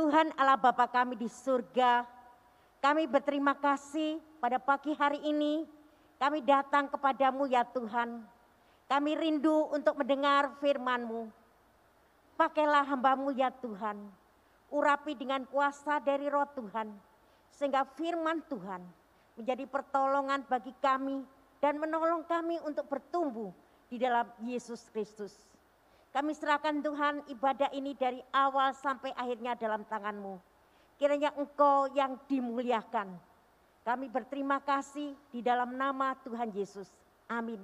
Tuhan Allah Bapa kami di surga, kami berterima kasih pada pagi hari ini kami datang kepadamu ya Tuhan. Kami rindu untuk mendengar firman-Mu. Pakailah hambamu ya Tuhan. Urapi dengan kuasa dari roh Tuhan. Sehingga firman Tuhan menjadi pertolongan bagi kami dan menolong kami untuk bertumbuh di dalam Yesus Kristus. Kami serahkan Tuhan ibadah ini dari awal sampai akhirnya dalam tangan-Mu. Kiranya Engkau yang dimuliakan. Kami berterima kasih di dalam nama Tuhan Yesus. Amin.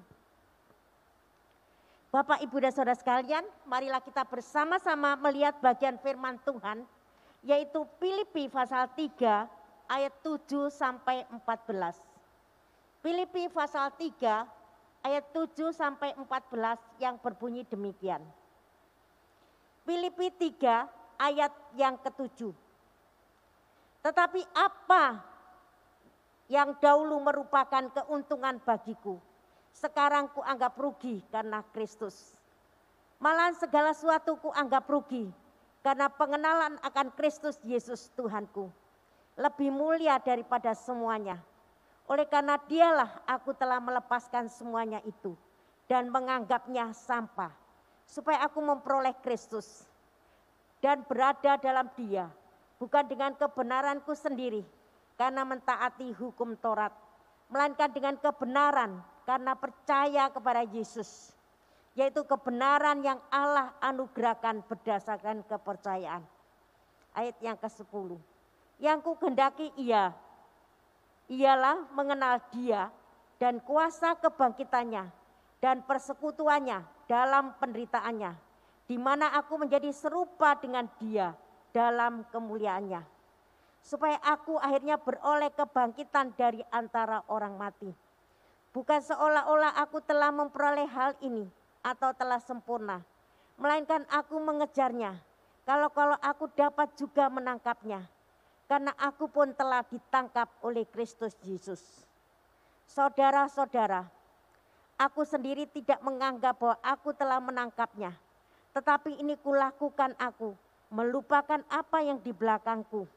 Bapak, Ibu, dan Saudara sekalian, marilah kita bersama-sama melihat bagian firman Tuhan, yaitu Filipi pasal 3 ayat 7 sampai 14. Filipi pasal 3 ayat 7 sampai 14 yang berbunyi demikian. Filipi 3 ayat yang ketujuh. Tetapi apa yang dahulu merupakan keuntungan bagiku, sekarang ku anggap rugi karena Kristus. Malahan segala sesuatu ku anggap rugi karena pengenalan akan Kristus Yesus Tuhanku. Lebih mulia daripada semuanya. Oleh karena dialah aku telah melepaskan semuanya itu dan menganggapnya sampah. Supaya aku memperoleh Kristus dan berada dalam dia bukan dengan kebenaranku sendiri karena mentaati hukum Taurat, melainkan dengan kebenaran karena percaya kepada Yesus, yaitu kebenaran yang Allah anugerahkan berdasarkan kepercayaan. Ayat yang ke-10. Yang ku gendaki ia, ialah mengenal dia dan kuasa kebangkitannya dan persekutuannya dalam penderitaannya, di mana aku menjadi serupa dengan dia dalam kemuliaannya. Supaya aku akhirnya beroleh kebangkitan dari antara orang mati. Bukan seolah-olah aku telah memperoleh hal ini atau telah sempurna. Melainkan aku mengejarnya. Kalau-kalau aku dapat juga menangkapnya. Karena aku pun telah ditangkap oleh Kristus Yesus. Saudara-saudara, aku sendiri tidak menganggap bahwa aku telah menangkapnya. Tetapi ini kulakukan aku melupakan apa yang di belakangku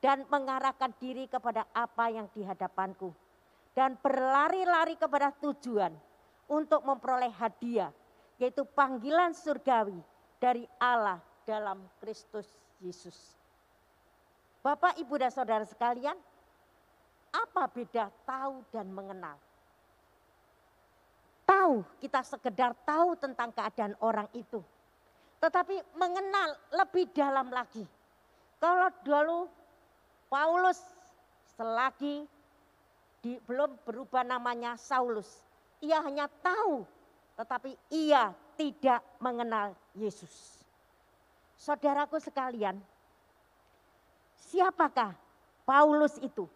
dan mengarahkan diri kepada apa yang di hadapanku dan berlari-lari kepada tujuan untuk memperoleh hadiah yaitu panggilan surgawi dari Allah dalam Kristus Yesus. Bapak, Ibu dan Saudara sekalian, apa beda tahu dan mengenal? Tahu, kita sekedar tahu tentang keadaan orang itu tetapi mengenal lebih dalam lagi. Kalau dulu Paulus selagi di, belum berubah namanya Saulus, ia hanya tahu tetapi ia tidak mengenal Yesus. Saudaraku sekalian, siapakah Paulus itu?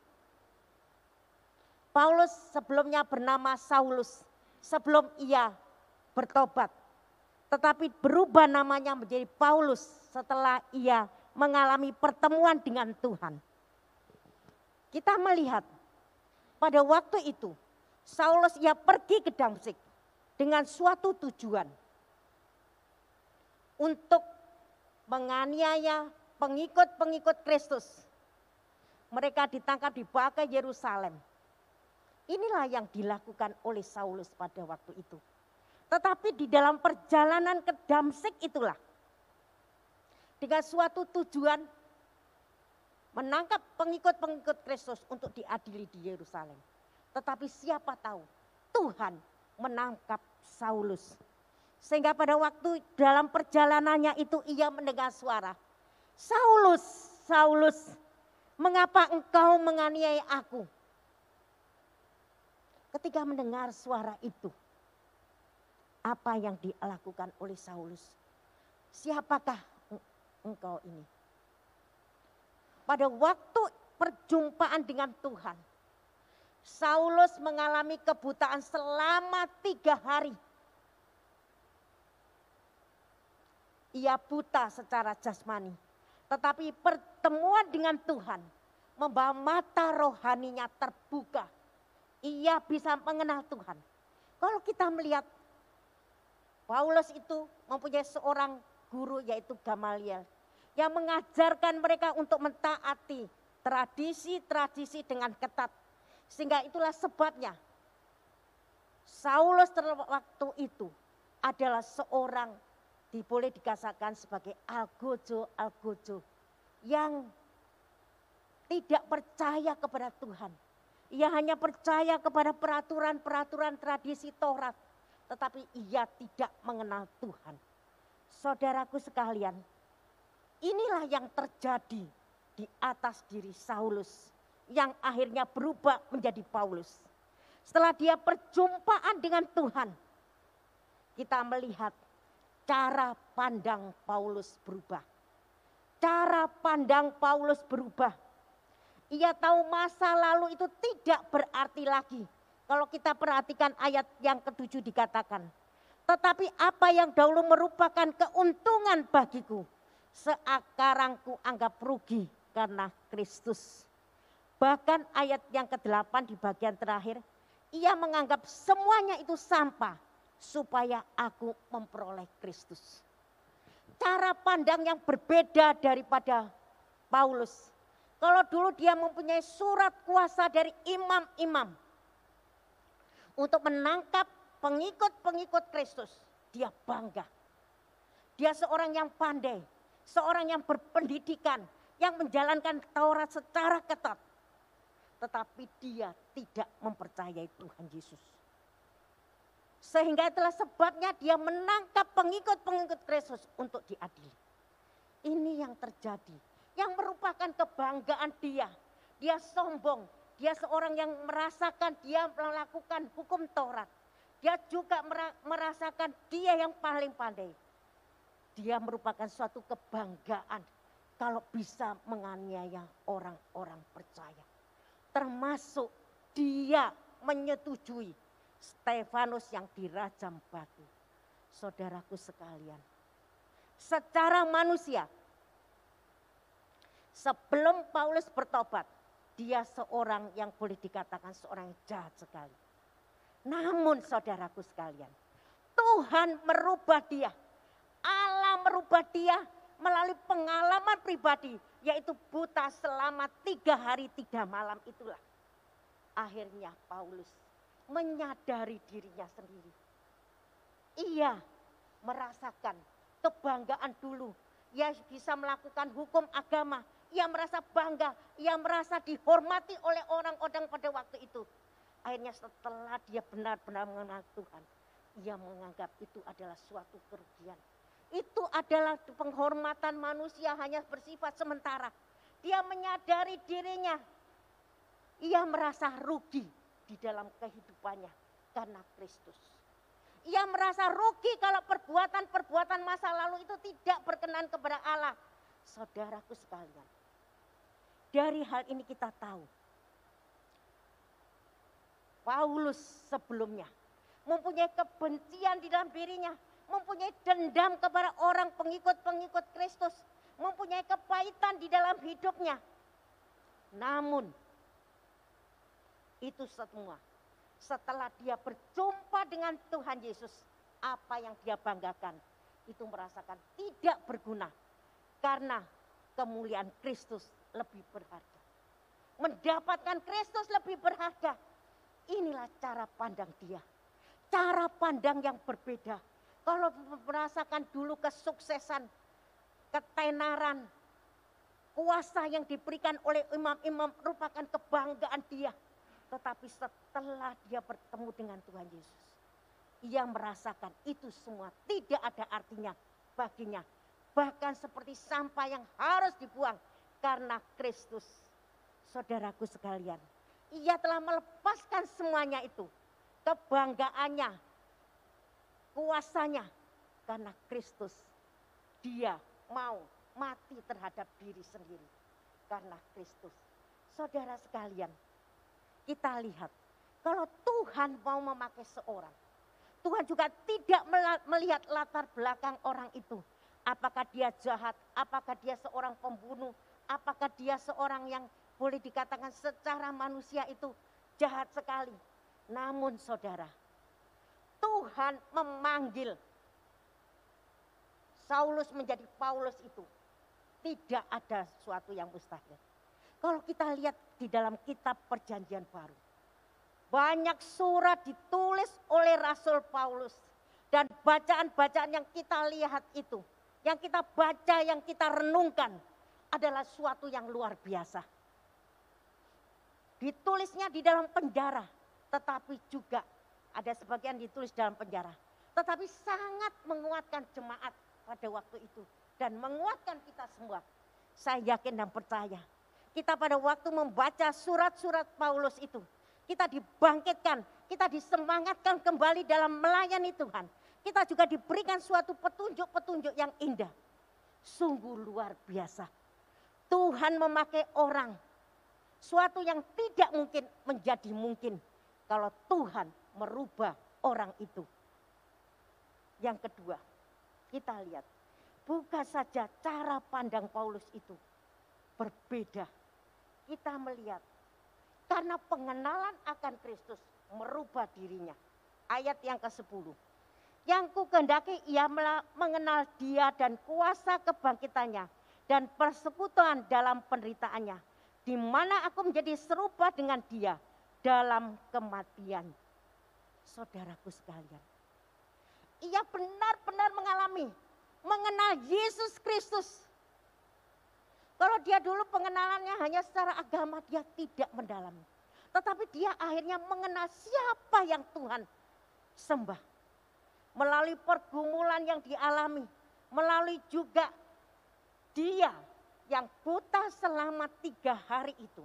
Paulus sebelumnya bernama Saulus sebelum ia bertobat tetapi berubah namanya menjadi Paulus setelah ia mengalami pertemuan dengan Tuhan. Kita melihat pada waktu itu Saulus ia pergi ke Damsik dengan suatu tujuan untuk menganiaya pengikut-pengikut Kristus. Mereka ditangkap dibawa ke Yerusalem. Inilah yang dilakukan oleh Saulus pada waktu itu. Tetapi di dalam perjalanan ke Damsik itulah dengan suatu tujuan menangkap pengikut-pengikut Kristus untuk diadili di Yerusalem. Tetapi siapa tahu Tuhan menangkap Saulus. Sehingga pada waktu dalam perjalanannya itu ia mendengar suara. Saulus, Saulus, mengapa engkau menganiaya aku? Ketika mendengar suara itu, apa yang dilakukan oleh Saulus. Siapakah engkau ini? Pada waktu perjumpaan dengan Tuhan, Saulus mengalami kebutaan selama tiga hari. Ia buta secara jasmani. Tetapi pertemuan dengan Tuhan membawa mata rohaninya terbuka. Ia bisa mengenal Tuhan. Kalau kita melihat Paulus itu mempunyai seorang guru yaitu Gamaliel. Yang mengajarkan mereka untuk mentaati tradisi-tradisi dengan ketat. Sehingga itulah sebabnya Saulus waktu itu adalah seorang boleh dikatakan sebagai algojo-algojo yang tidak percaya kepada Tuhan. Ia hanya percaya kepada peraturan-peraturan tradisi Taurat, tetapi ia tidak mengenal Tuhan. Saudaraku sekalian, inilah yang terjadi di atas diri Saulus yang akhirnya berubah menjadi Paulus. Setelah dia perjumpaan dengan Tuhan, kita melihat cara pandang Paulus berubah. Cara pandang Paulus berubah. Ia tahu masa lalu itu tidak berarti lagi. Kalau kita perhatikan ayat yang ketujuh dikatakan. Tetapi apa yang dahulu merupakan keuntungan bagiku. Sekarang anggap rugi karena Kristus. Bahkan ayat yang ke-8 di bagian terakhir. Ia menganggap semuanya itu sampah supaya aku memperoleh Kristus. Cara pandang yang berbeda daripada Paulus. Kalau dulu dia mempunyai surat kuasa dari imam-imam untuk menangkap pengikut-pengikut Kristus, dia bangga. Dia seorang yang pandai, seorang yang berpendidikan, yang menjalankan Taurat secara ketat. Tetapi dia tidak mempercayai Tuhan Yesus. Sehingga itulah sebabnya dia menangkap pengikut-pengikut Kristus untuk diadili. Ini yang terjadi. Yang merupakan kebanggaan dia. Dia sombong. Dia seorang yang merasakan dia melakukan hukum Taurat. Dia juga merasakan dia yang paling pandai. Dia merupakan suatu kebanggaan kalau bisa menganiaya orang-orang percaya. Termasuk dia menyetujui Stefanus yang dirajam batu. Saudaraku sekalian, secara manusia, sebelum Paulus bertobat, dia seorang yang boleh dikatakan seorang yang jahat sekali. Namun saudaraku sekalian, Tuhan merubah dia. Allah merubah dia melalui pengalaman pribadi, yaitu buta selama tiga hari tiga malam itulah. Akhirnya Paulus menyadari dirinya sendiri. Ia merasakan kebanggaan dulu. Ia bisa melakukan hukum agama. Ia merasa bangga. Ia merasa dihormati oleh orang-orang pada waktu itu. Akhirnya setelah dia benar-benar mengenal Tuhan. Ia menganggap itu adalah suatu kerugian. Itu adalah penghormatan manusia hanya bersifat sementara. Dia menyadari dirinya. Ia merasa rugi di dalam kehidupannya karena Kristus. Ia merasa rugi kalau perbuatan-perbuatan masa lalu itu tidak berkenan kepada Allah. Saudaraku sekalian, dari hal ini kita tahu Paulus sebelumnya mempunyai kebencian di dalam dirinya, mempunyai dendam kepada orang pengikut-pengikut Kristus, mempunyai kepahitan di dalam hidupnya. Namun itu semua. Setelah dia berjumpa dengan Tuhan Yesus, apa yang dia banggakan itu merasakan tidak berguna. Karena kemuliaan Kristus lebih berharga. Mendapatkan Kristus lebih berharga. Inilah cara pandang dia. Cara pandang yang berbeda. Kalau merasakan dulu kesuksesan, ketenaran, kuasa yang diberikan oleh imam-imam merupakan kebanggaan dia tetapi setelah dia bertemu dengan Tuhan Yesus, ia merasakan itu semua tidak ada artinya baginya. Bahkan seperti sampah yang harus dibuang karena Kristus. Saudaraku sekalian, ia telah melepaskan semuanya itu. Kebanggaannya, kuasanya karena Kristus. Dia mau mati terhadap diri sendiri karena Kristus. Saudara sekalian, kita lihat kalau Tuhan mau memakai seorang, Tuhan juga tidak melihat latar belakang orang itu. Apakah dia jahat, apakah dia seorang pembunuh, apakah dia seorang yang boleh dikatakan secara manusia itu jahat sekali. Namun saudara, Tuhan memanggil Saulus menjadi Paulus itu tidak ada sesuatu yang mustahil. Kalau kita lihat di dalam kitab perjanjian baru. Banyak surat ditulis oleh Rasul Paulus. Dan bacaan-bacaan yang kita lihat itu. Yang kita baca, yang kita renungkan. Adalah suatu yang luar biasa. Ditulisnya di dalam penjara. Tetapi juga ada sebagian ditulis dalam penjara. Tetapi sangat menguatkan jemaat pada waktu itu. Dan menguatkan kita semua. Saya yakin dan percaya. Kita pada waktu membaca surat-surat Paulus itu. Kita dibangkitkan, kita disemangatkan kembali dalam melayani Tuhan. Kita juga diberikan suatu petunjuk-petunjuk yang indah. Sungguh luar biasa. Tuhan memakai orang. Suatu yang tidak mungkin menjadi mungkin. Kalau Tuhan merubah orang itu. Yang kedua, kita lihat bukan saja cara pandang Paulus itu berbeda. Kita melihat karena pengenalan akan Kristus merubah dirinya. Ayat yang ke-10. Yang ku kehendaki ia mengenal dia dan kuasa kebangkitannya dan persekutuan dalam penderitaannya. Di mana aku menjadi serupa dengan dia dalam kematian. Saudaraku sekalian. Ia benar-benar mengalami mengenal Yesus Kristus. Kalau dia dulu pengenalannya hanya secara agama, dia tidak mendalami. Tetapi dia akhirnya mengenal siapa yang Tuhan sembah. Melalui pergumulan yang dialami, melalui juga dia yang buta selama tiga hari itu.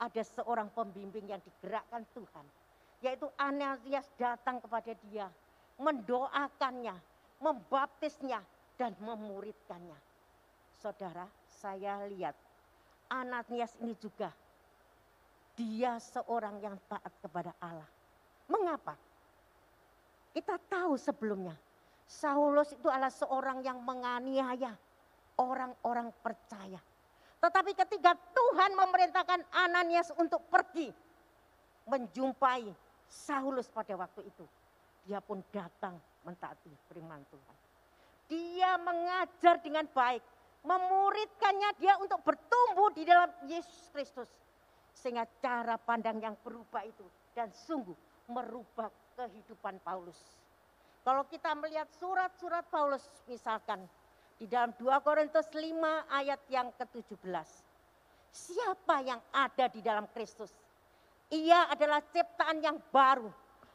Ada seorang pembimbing yang digerakkan Tuhan, yaitu Ananias datang kepada dia, mendoakannya, membaptisnya dan memuridkannya. Saudara, saya lihat Ananias ini juga dia seorang yang taat kepada Allah. Mengapa? Kita tahu sebelumnya Saulus itu adalah seorang yang menganiaya orang-orang percaya. Tetapi ketika Tuhan memerintahkan Ananias untuk pergi menjumpai Saulus pada waktu itu, dia pun datang mentaati firman Tuhan. Dia mengajar dengan baik, memuridkannya dia untuk bertumbuh di dalam Yesus Kristus. Sehingga cara pandang yang berubah itu dan sungguh merubah kehidupan Paulus. Kalau kita melihat surat-surat Paulus misalkan di dalam 2 Korintus 5 ayat yang ke-17. Siapa yang ada di dalam Kristus? Ia adalah ciptaan yang baru,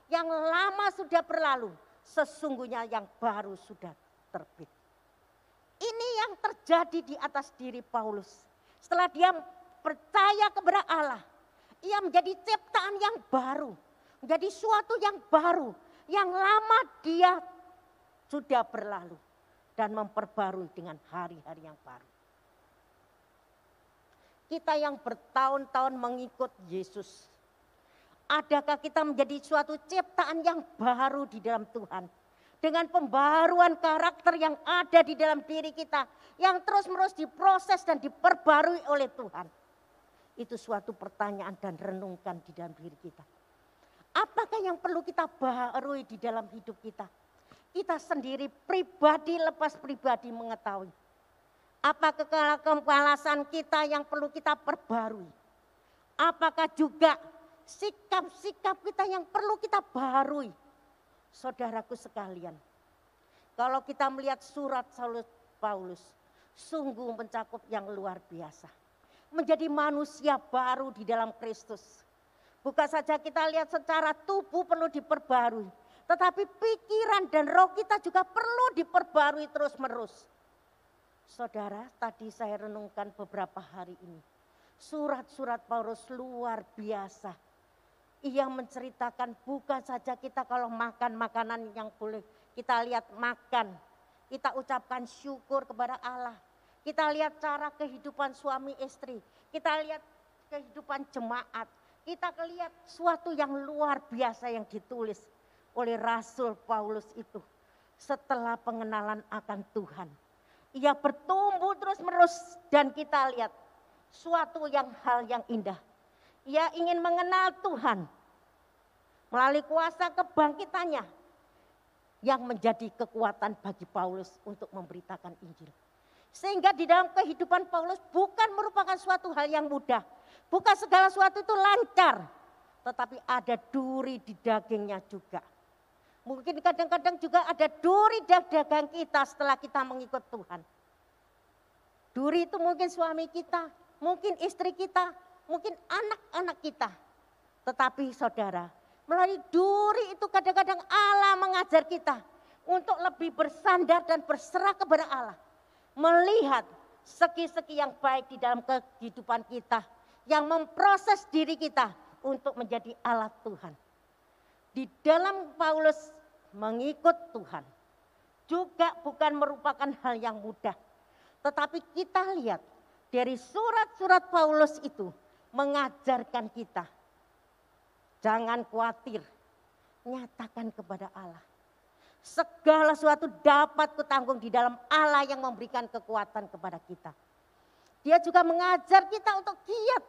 yang lama sudah berlalu, sesungguhnya yang baru sudah terbit. Ini yang terjadi di atas diri Paulus. Setelah dia percaya kepada Allah, ia menjadi ciptaan yang baru, menjadi suatu yang baru, yang lama dia sudah berlalu dan memperbarui dengan hari-hari yang baru. Kita yang bertahun-tahun mengikut Yesus, Adakah kita menjadi suatu ciptaan yang baru di dalam Tuhan? Dengan pembaruan karakter yang ada di dalam diri kita. Yang terus-menerus diproses dan diperbarui oleh Tuhan. Itu suatu pertanyaan dan renungkan di dalam diri kita. Apakah yang perlu kita barui di dalam hidup kita? Kita sendiri pribadi lepas pribadi mengetahui. Apa kekalasan kita yang perlu kita perbarui? Apakah juga sikap-sikap kita yang perlu kita barui. Saudaraku sekalian, kalau kita melihat surat Saulus Paulus, sungguh mencakup yang luar biasa. Menjadi manusia baru di dalam Kristus. Bukan saja kita lihat secara tubuh perlu diperbarui, tetapi pikiran dan roh kita juga perlu diperbarui terus-menerus. Saudara, tadi saya renungkan beberapa hari ini. Surat-surat Paulus luar biasa ia menceritakan bukan saja kita kalau makan makanan yang boleh kita lihat makan. Kita ucapkan syukur kepada Allah. Kita lihat cara kehidupan suami istri. Kita lihat kehidupan jemaat. Kita lihat suatu yang luar biasa yang ditulis oleh Rasul Paulus itu. Setelah pengenalan akan Tuhan. Ia bertumbuh terus menerus dan kita lihat suatu yang hal yang indah ia ingin mengenal Tuhan melalui kuasa kebangkitannya. yang menjadi kekuatan bagi Paulus untuk memberitakan Injil. Sehingga di dalam kehidupan Paulus bukan merupakan suatu hal yang mudah. Bukan segala sesuatu itu lancar. Tetapi ada duri di dagingnya juga. Mungkin kadang-kadang juga ada duri di dagang kita setelah kita mengikut Tuhan. Duri itu mungkin suami kita, mungkin istri kita, mungkin anak-anak kita. Tetapi saudara, Melalui duri itu kadang-kadang Allah mengajar kita untuk lebih bersandar dan berserah kepada Allah. Melihat segi-segi yang baik di dalam kehidupan kita. Yang memproses diri kita untuk menjadi alat Tuhan. Di dalam Paulus mengikut Tuhan. Juga bukan merupakan hal yang mudah. Tetapi kita lihat dari surat-surat Paulus itu mengajarkan kita Jangan khawatir, nyatakan kepada Allah. Segala sesuatu dapat kutanggung di dalam Allah yang memberikan kekuatan kepada kita. Dia juga mengajar kita untuk giat.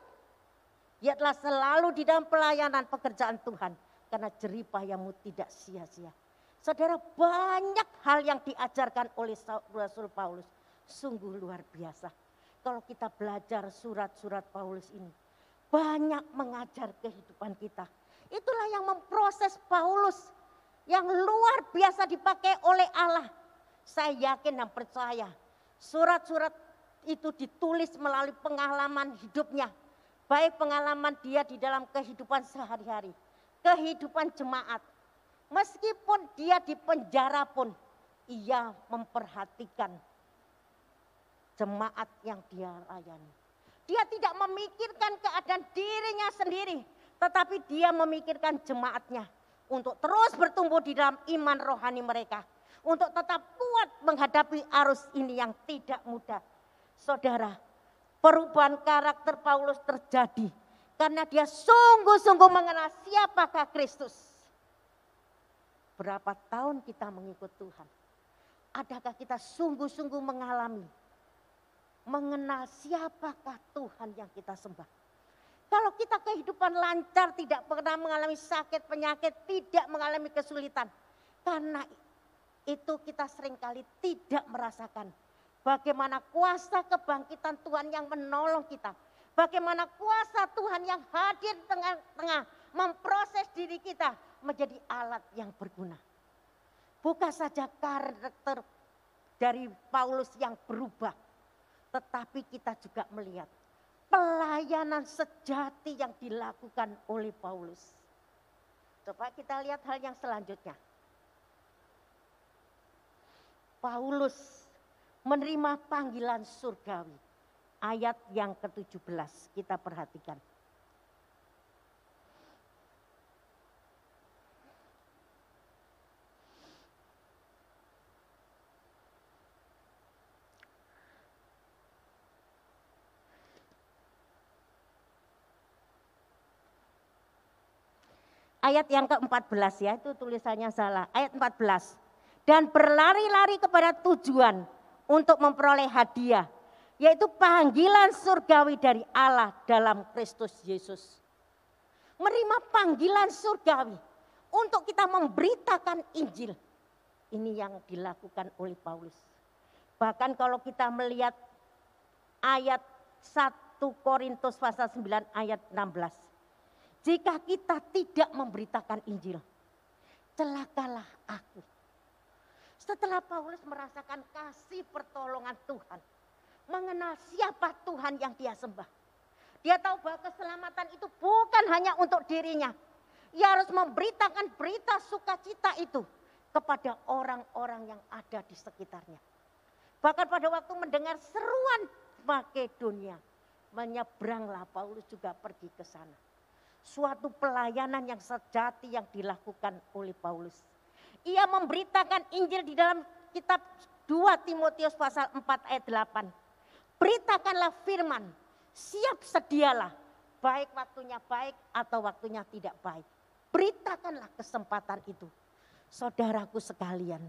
Giatlah selalu di dalam pelayanan pekerjaan Tuhan. Karena jeripayahmu tidak sia-sia. Saudara banyak hal yang diajarkan oleh Rasul Paulus. Sungguh luar biasa. Kalau kita belajar surat-surat Paulus ini. Banyak mengajar kehidupan kita Itulah yang memproses Paulus yang luar biasa dipakai oleh Allah. Saya yakin dan percaya surat-surat itu ditulis melalui pengalaman hidupnya. Baik pengalaman dia di dalam kehidupan sehari-hari, kehidupan jemaat. Meskipun dia di penjara pun, ia memperhatikan jemaat yang dia layani. Dia tidak memikirkan keadaan dirinya sendiri, tetapi dia memikirkan jemaatnya untuk terus bertumbuh di dalam iman rohani mereka. Untuk tetap kuat menghadapi arus ini yang tidak mudah. Saudara, perubahan karakter Paulus terjadi karena dia sungguh-sungguh mengenal siapakah Kristus. Berapa tahun kita mengikut Tuhan? Adakah kita sungguh-sungguh mengalami mengenal siapakah Tuhan yang kita sembah? Kalau kita kehidupan lancar, tidak pernah mengalami sakit, penyakit, tidak mengalami kesulitan. Karena itu kita sering kali tidak merasakan bagaimana kuasa kebangkitan Tuhan yang menolong kita. Bagaimana kuasa Tuhan yang hadir di tengah-tengah memproses diri kita menjadi alat yang berguna. Bukan saja karakter dari Paulus yang berubah, tetapi kita juga melihat pelayanan sejati yang dilakukan oleh Paulus. Coba kita lihat hal yang selanjutnya. Paulus menerima panggilan surgawi. Ayat yang ke-17 kita perhatikan. ayat yang ke-14 ya, itu tulisannya salah. Ayat 14. Dan berlari-lari kepada tujuan untuk memperoleh hadiah, yaitu panggilan surgawi dari Allah dalam Kristus Yesus. Menerima panggilan surgawi untuk kita memberitakan Injil. Ini yang dilakukan oleh Paulus. Bahkan kalau kita melihat ayat 1 Korintus pasal 9 ayat 16 jika kita tidak memberitakan Injil, celakalah aku. Setelah Paulus merasakan kasih pertolongan Tuhan, mengenal siapa Tuhan yang dia sembah. Dia tahu bahwa keselamatan itu bukan hanya untuk dirinya. Ia harus memberitakan berita sukacita itu kepada orang-orang yang ada di sekitarnya. Bahkan pada waktu mendengar seruan Makedonia, menyeberanglah Paulus juga pergi ke sana suatu pelayanan yang sejati yang dilakukan oleh Paulus. Ia memberitakan Injil di dalam kitab 2 Timotius pasal 4 ayat 8. Beritakanlah firman, siap sedialah, baik waktunya baik atau waktunya tidak baik. Beritakanlah kesempatan itu. Saudaraku sekalian,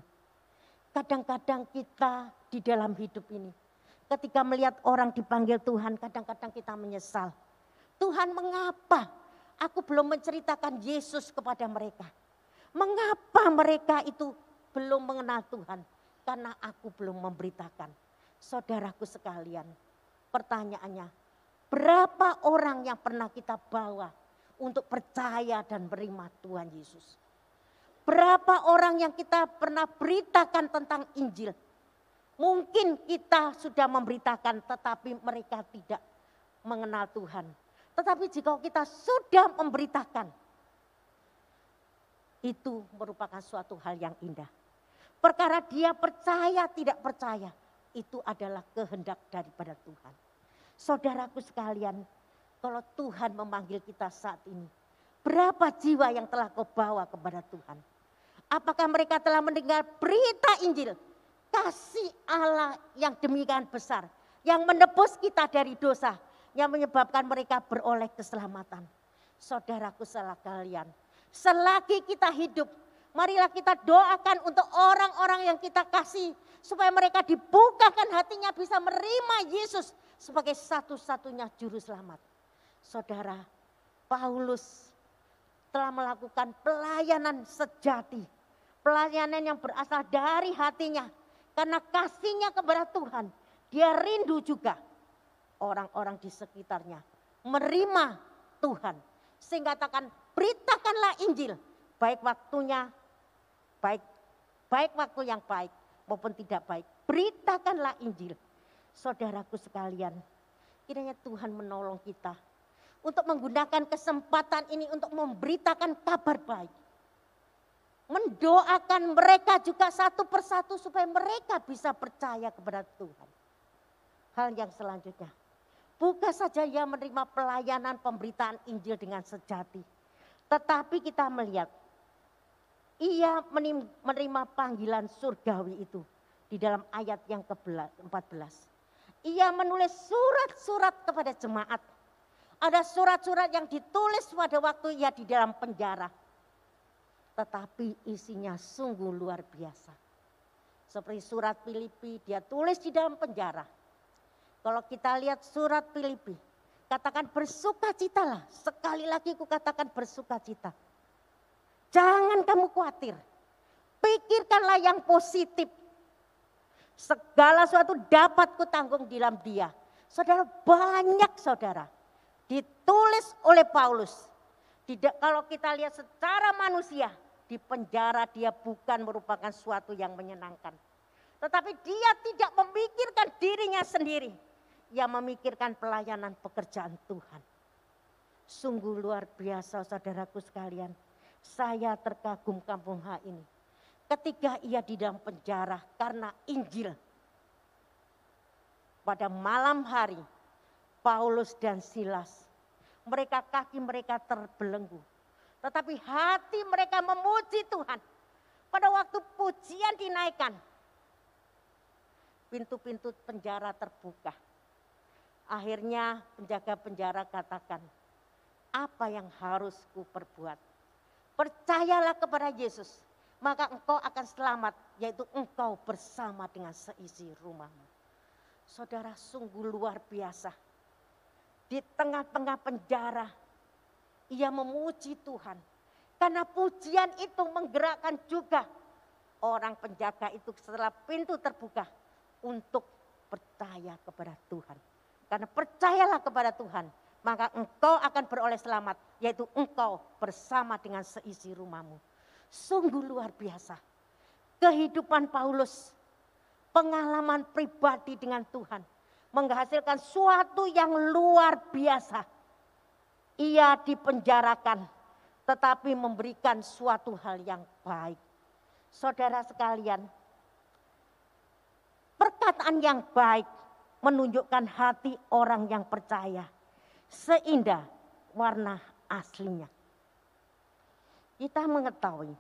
kadang-kadang kita di dalam hidup ini, ketika melihat orang dipanggil Tuhan, kadang-kadang kita menyesal. Tuhan mengapa Aku belum menceritakan Yesus kepada mereka. Mengapa mereka itu belum mengenal Tuhan karena aku belum memberitakan. Saudaraku sekalian, pertanyaannya, berapa orang yang pernah kita bawa untuk percaya dan beriman Tuhan Yesus? Berapa orang yang kita pernah beritakan tentang Injil? Mungkin kita sudah memberitakan tetapi mereka tidak mengenal Tuhan. Tetapi jika kita sudah memberitakan, itu merupakan suatu hal yang indah. Perkara dia percaya tidak percaya, itu adalah kehendak daripada Tuhan. Saudaraku sekalian, kalau Tuhan memanggil kita saat ini, berapa jiwa yang telah kau bawa kepada Tuhan? Apakah mereka telah mendengar berita Injil? Kasih Allah yang demikian besar, yang menebus kita dari dosa, yang menyebabkan mereka beroleh keselamatan. Saudaraku salah kalian, selagi kita hidup, marilah kita doakan untuk orang-orang yang kita kasih supaya mereka dibukakan hatinya bisa menerima Yesus sebagai satu-satunya juru selamat. Saudara, Paulus telah melakukan pelayanan sejati. Pelayanan yang berasal dari hatinya. Karena kasihnya kepada Tuhan. Dia rindu juga orang-orang di sekitarnya menerima Tuhan. Sehingga katakan beritakanlah Injil. Baik waktunya, baik baik waktu yang baik maupun tidak baik. Beritakanlah Injil. Saudaraku sekalian, kiranya Tuhan menolong kita untuk menggunakan kesempatan ini untuk memberitakan kabar baik. Mendoakan mereka juga satu persatu supaya mereka bisa percaya kepada Tuhan. Hal yang selanjutnya, Bukan saja ia menerima pelayanan pemberitaan Injil dengan sejati. Tetapi kita melihat ia menerima panggilan surgawi itu di dalam ayat yang ke-14. Ia menulis surat-surat kepada jemaat. Ada surat-surat yang ditulis pada waktu ia di dalam penjara. Tetapi isinya sungguh luar biasa. Seperti surat Filipi dia tulis di dalam penjara kalau kita lihat surat Filipi, katakan bersukacitalah. Sekali lagi ku katakan bersukacita. Jangan kamu khawatir. Pikirkanlah yang positif. Segala sesuatu dapat ku tanggung di dalam dia. Saudara banyak saudara. Ditulis oleh Paulus. Tidak kalau kita lihat secara manusia. Di penjara dia bukan merupakan suatu yang menyenangkan. Tetapi dia tidak memikirkan dirinya sendiri yang memikirkan pelayanan pekerjaan Tuhan. Sungguh luar biasa saudaraku sekalian. Saya terkagum kampung H ini. Ketika ia di dalam penjara karena Injil. Pada malam hari Paulus dan Silas. Mereka kaki mereka terbelenggu. Tetapi hati mereka memuji Tuhan. Pada waktu pujian dinaikkan. Pintu-pintu penjara terbuka Akhirnya penjaga penjara katakan, apa yang harus ku perbuat? Percayalah kepada Yesus, maka engkau akan selamat, yaitu engkau bersama dengan seisi rumahmu. Saudara sungguh luar biasa. Di tengah-tengah penjara, ia memuji Tuhan. Karena pujian itu menggerakkan juga orang penjaga itu setelah pintu terbuka untuk percaya kepada Tuhan. Karena percayalah kepada Tuhan, maka engkau akan beroleh selamat, yaitu engkau bersama dengan seisi rumahmu. Sungguh luar biasa. Kehidupan Paulus, pengalaman pribadi dengan Tuhan, menghasilkan suatu yang luar biasa. Ia dipenjarakan, tetapi memberikan suatu hal yang baik. Saudara sekalian, perkataan yang baik menunjukkan hati orang yang percaya. Seindah warna aslinya. Kita mengetahui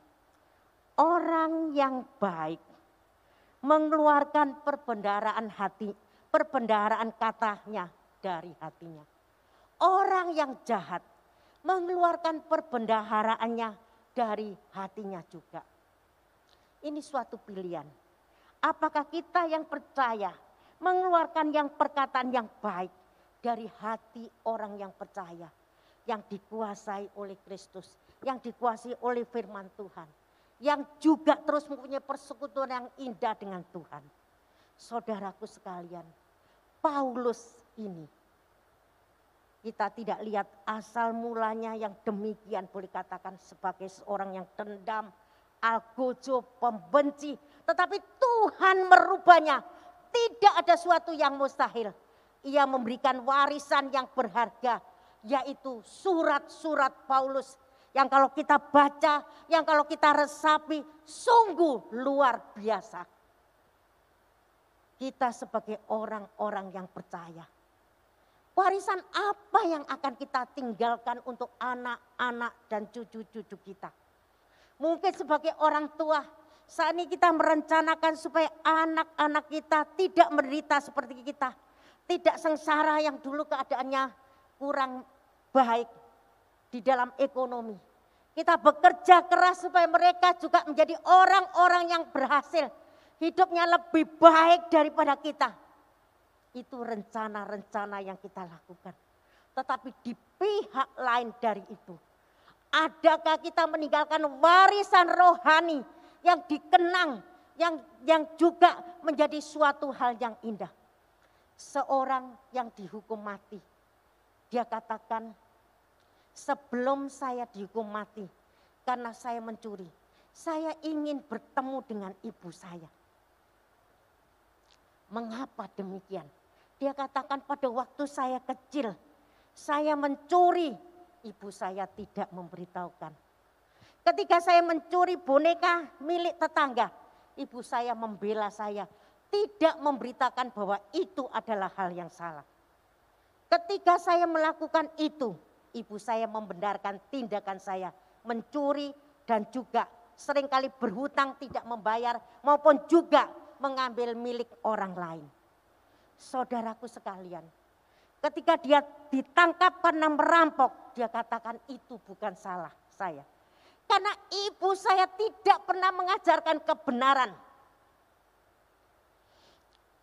orang yang baik mengeluarkan perbendaraan hati, perbendaraan katanya dari hatinya. Orang yang jahat mengeluarkan perbendaharaannya dari hatinya juga. Ini suatu pilihan. Apakah kita yang percaya mengeluarkan yang perkataan yang baik dari hati orang yang percaya, yang dikuasai oleh Kristus, yang dikuasai oleh firman Tuhan, yang juga terus mempunyai persekutuan yang indah dengan Tuhan. Saudaraku sekalian, Paulus ini kita tidak lihat asal mulanya yang demikian boleh katakan sebagai seorang yang dendam, algojo, pembenci. Tetapi Tuhan merubahnya. Tidak ada suatu yang mustahil. Ia memberikan warisan yang berharga. Yaitu surat-surat Paulus. Yang kalau kita baca, yang kalau kita resapi, sungguh luar biasa. Kita sebagai orang-orang yang percaya Warisan apa yang akan kita tinggalkan untuk anak-anak dan cucu-cucu kita? Mungkin sebagai orang tua, saat ini kita merencanakan supaya anak-anak kita tidak menderita seperti kita. Tidak sengsara yang dulu keadaannya kurang baik di dalam ekonomi. Kita bekerja keras supaya mereka juga menjadi orang-orang yang berhasil. Hidupnya lebih baik daripada kita itu rencana-rencana yang kita lakukan. Tetapi di pihak lain dari itu, adakah kita meninggalkan warisan rohani yang dikenang, yang yang juga menjadi suatu hal yang indah. Seorang yang dihukum mati, dia katakan, sebelum saya dihukum mati, karena saya mencuri, saya ingin bertemu dengan ibu saya. Mengapa demikian? Dia katakan pada waktu saya kecil, saya mencuri, ibu saya tidak memberitahukan. Ketika saya mencuri boneka milik tetangga, ibu saya membela saya, tidak memberitakan bahwa itu adalah hal yang salah. Ketika saya melakukan itu, ibu saya membenarkan tindakan saya mencuri dan juga sering kali berhutang tidak membayar maupun juga mengambil milik orang lain saudaraku sekalian. Ketika dia ditangkap karena merampok, dia katakan itu bukan salah saya. Karena ibu saya tidak pernah mengajarkan kebenaran.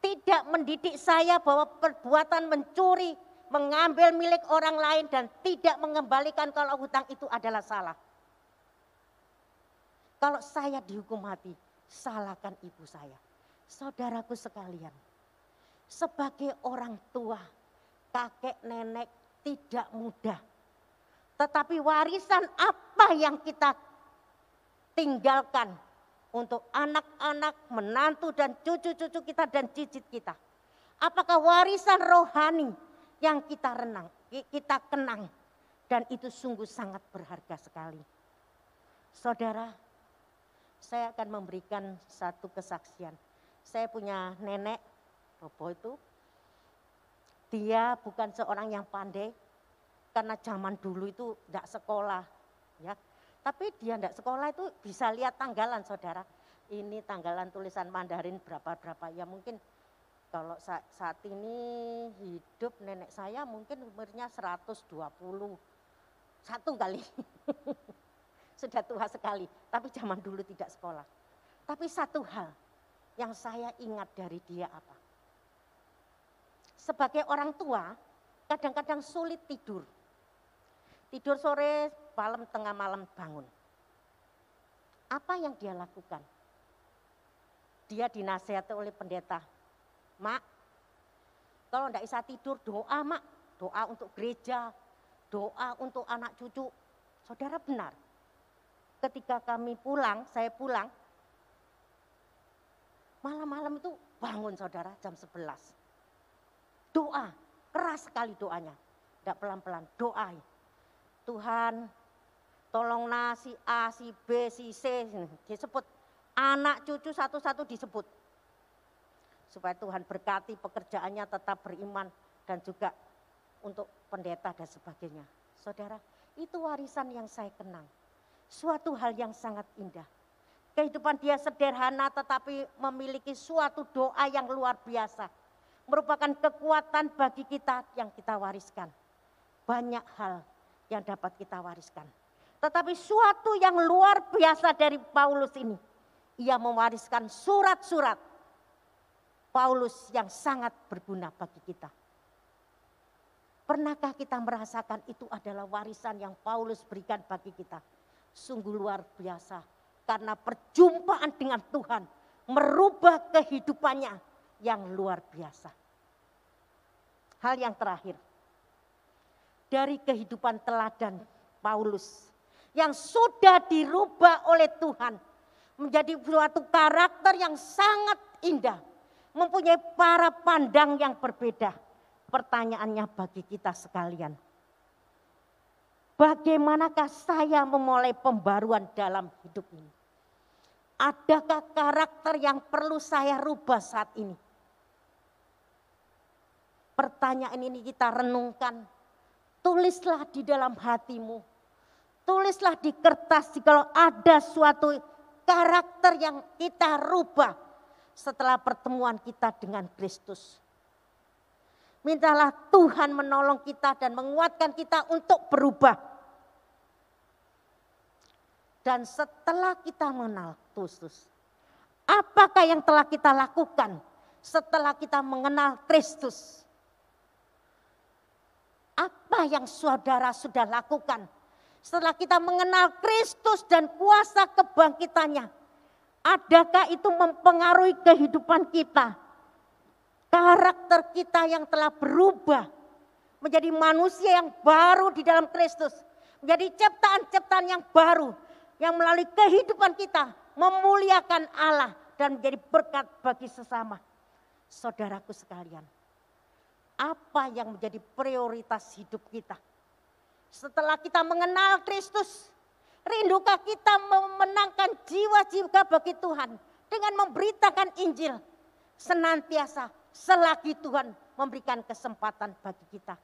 Tidak mendidik saya bahwa perbuatan mencuri, mengambil milik orang lain dan tidak mengembalikan kalau hutang itu adalah salah. Kalau saya dihukum mati, salahkan ibu saya. Saudaraku sekalian, sebagai orang tua, kakek nenek tidak mudah. Tetapi warisan apa yang kita tinggalkan untuk anak-anak, menantu dan cucu-cucu kita dan cicit kita. Apakah warisan rohani yang kita renang, kita kenang dan itu sungguh sangat berharga sekali. Saudara, saya akan memberikan satu kesaksian. Saya punya nenek Robo itu dia bukan seorang yang pandai karena zaman dulu itu tidak sekolah ya. Tapi dia tidak sekolah itu bisa lihat tanggalan saudara. Ini tanggalan tulisan Mandarin berapa berapa ya mungkin kalau saat ini hidup nenek saya mungkin umurnya 120 satu kali. Sudah tua sekali. Tapi zaman dulu tidak sekolah. Tapi satu hal yang saya ingat dari dia apa? Sebagai orang tua kadang-kadang sulit tidur. Tidur sore, malam tengah malam bangun. Apa yang dia lakukan? Dia dinasihati oleh pendeta. Mak, kalau tidak bisa tidur doa mak. Doa untuk gereja, doa untuk anak cucu. Saudara benar. Ketika kami pulang, saya pulang, malam-malam itu bangun saudara jam 11 Doa, keras sekali doanya. Tidak pelan-pelan, doa. Tuhan, tolong nasi A, si B, si C, disebut. Anak cucu satu-satu disebut. Supaya Tuhan berkati pekerjaannya tetap beriman dan juga untuk pendeta dan sebagainya. Saudara, itu warisan yang saya kenang. Suatu hal yang sangat indah. Kehidupan dia sederhana tetapi memiliki suatu doa yang luar biasa merupakan kekuatan bagi kita yang kita wariskan. Banyak hal yang dapat kita wariskan. Tetapi suatu yang luar biasa dari Paulus ini, ia mewariskan surat-surat Paulus yang sangat berguna bagi kita. Pernahkah kita merasakan itu adalah warisan yang Paulus berikan bagi kita? Sungguh luar biasa karena perjumpaan dengan Tuhan merubah kehidupannya yang luar biasa. Hal yang terakhir, dari kehidupan teladan Paulus yang sudah dirubah oleh Tuhan menjadi suatu karakter yang sangat indah, mempunyai para pandang yang berbeda. Pertanyaannya bagi kita sekalian, bagaimanakah saya memulai pembaruan dalam hidup ini? Adakah karakter yang perlu saya rubah saat ini? Pertanyaan ini kita renungkan. Tulislah di dalam hatimu. Tulislah di kertas kalau ada suatu karakter yang kita rubah setelah pertemuan kita dengan Kristus. Mintalah Tuhan menolong kita dan menguatkan kita untuk berubah. Dan setelah kita mengenal Kristus, apakah yang telah kita lakukan setelah kita mengenal Kristus? Apa yang saudara sudah lakukan setelah kita mengenal Kristus dan kuasa kebangkitannya? Adakah itu mempengaruhi kehidupan kita? Karakter kita yang telah berubah menjadi manusia yang baru di dalam Kristus, menjadi ciptaan-ciptaan yang baru yang melalui kehidupan kita memuliakan Allah dan menjadi berkat bagi sesama. Saudaraku sekalian, apa yang menjadi prioritas hidup kita. Setelah kita mengenal Kristus, rindukah kita memenangkan jiwa-jiwa bagi Tuhan dengan memberitakan Injil senantiasa selagi Tuhan memberikan kesempatan bagi kita.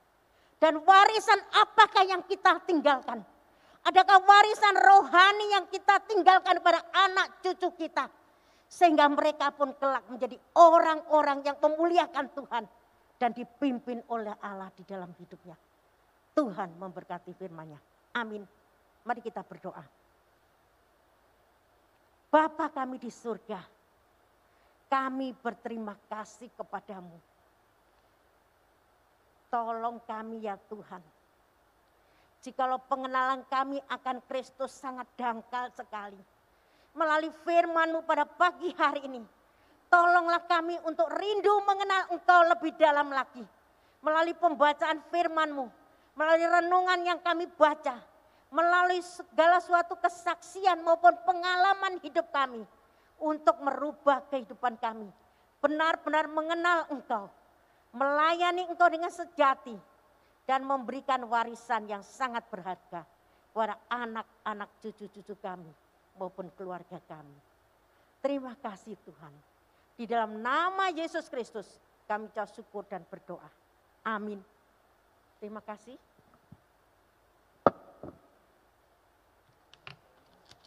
Dan warisan apakah yang kita tinggalkan? Adakah warisan rohani yang kita tinggalkan pada anak cucu kita? Sehingga mereka pun kelak menjadi orang-orang yang memuliakan Tuhan dan dipimpin oleh Allah di dalam hidupnya. Tuhan memberkati firman-Nya. Amin. Mari kita berdoa. Bapa kami di surga, kami berterima kasih kepadamu. Tolong kami ya Tuhan. Jikalau pengenalan kami akan Kristus sangat dangkal sekali. Melalui firman-Mu pada pagi hari ini Tolonglah kami untuk rindu mengenal Engkau lebih dalam lagi. Melalui pembacaan firman-Mu, melalui renungan yang kami baca, melalui segala suatu kesaksian maupun pengalaman hidup kami untuk merubah kehidupan kami. Benar-benar mengenal Engkau, melayani Engkau dengan sejati dan memberikan warisan yang sangat berharga kepada anak-anak cucu-cucu kami maupun keluarga kami. Terima kasih Tuhan. Di dalam nama Yesus Kristus kami ucap syukur dan berdoa. Amin. Terima kasih.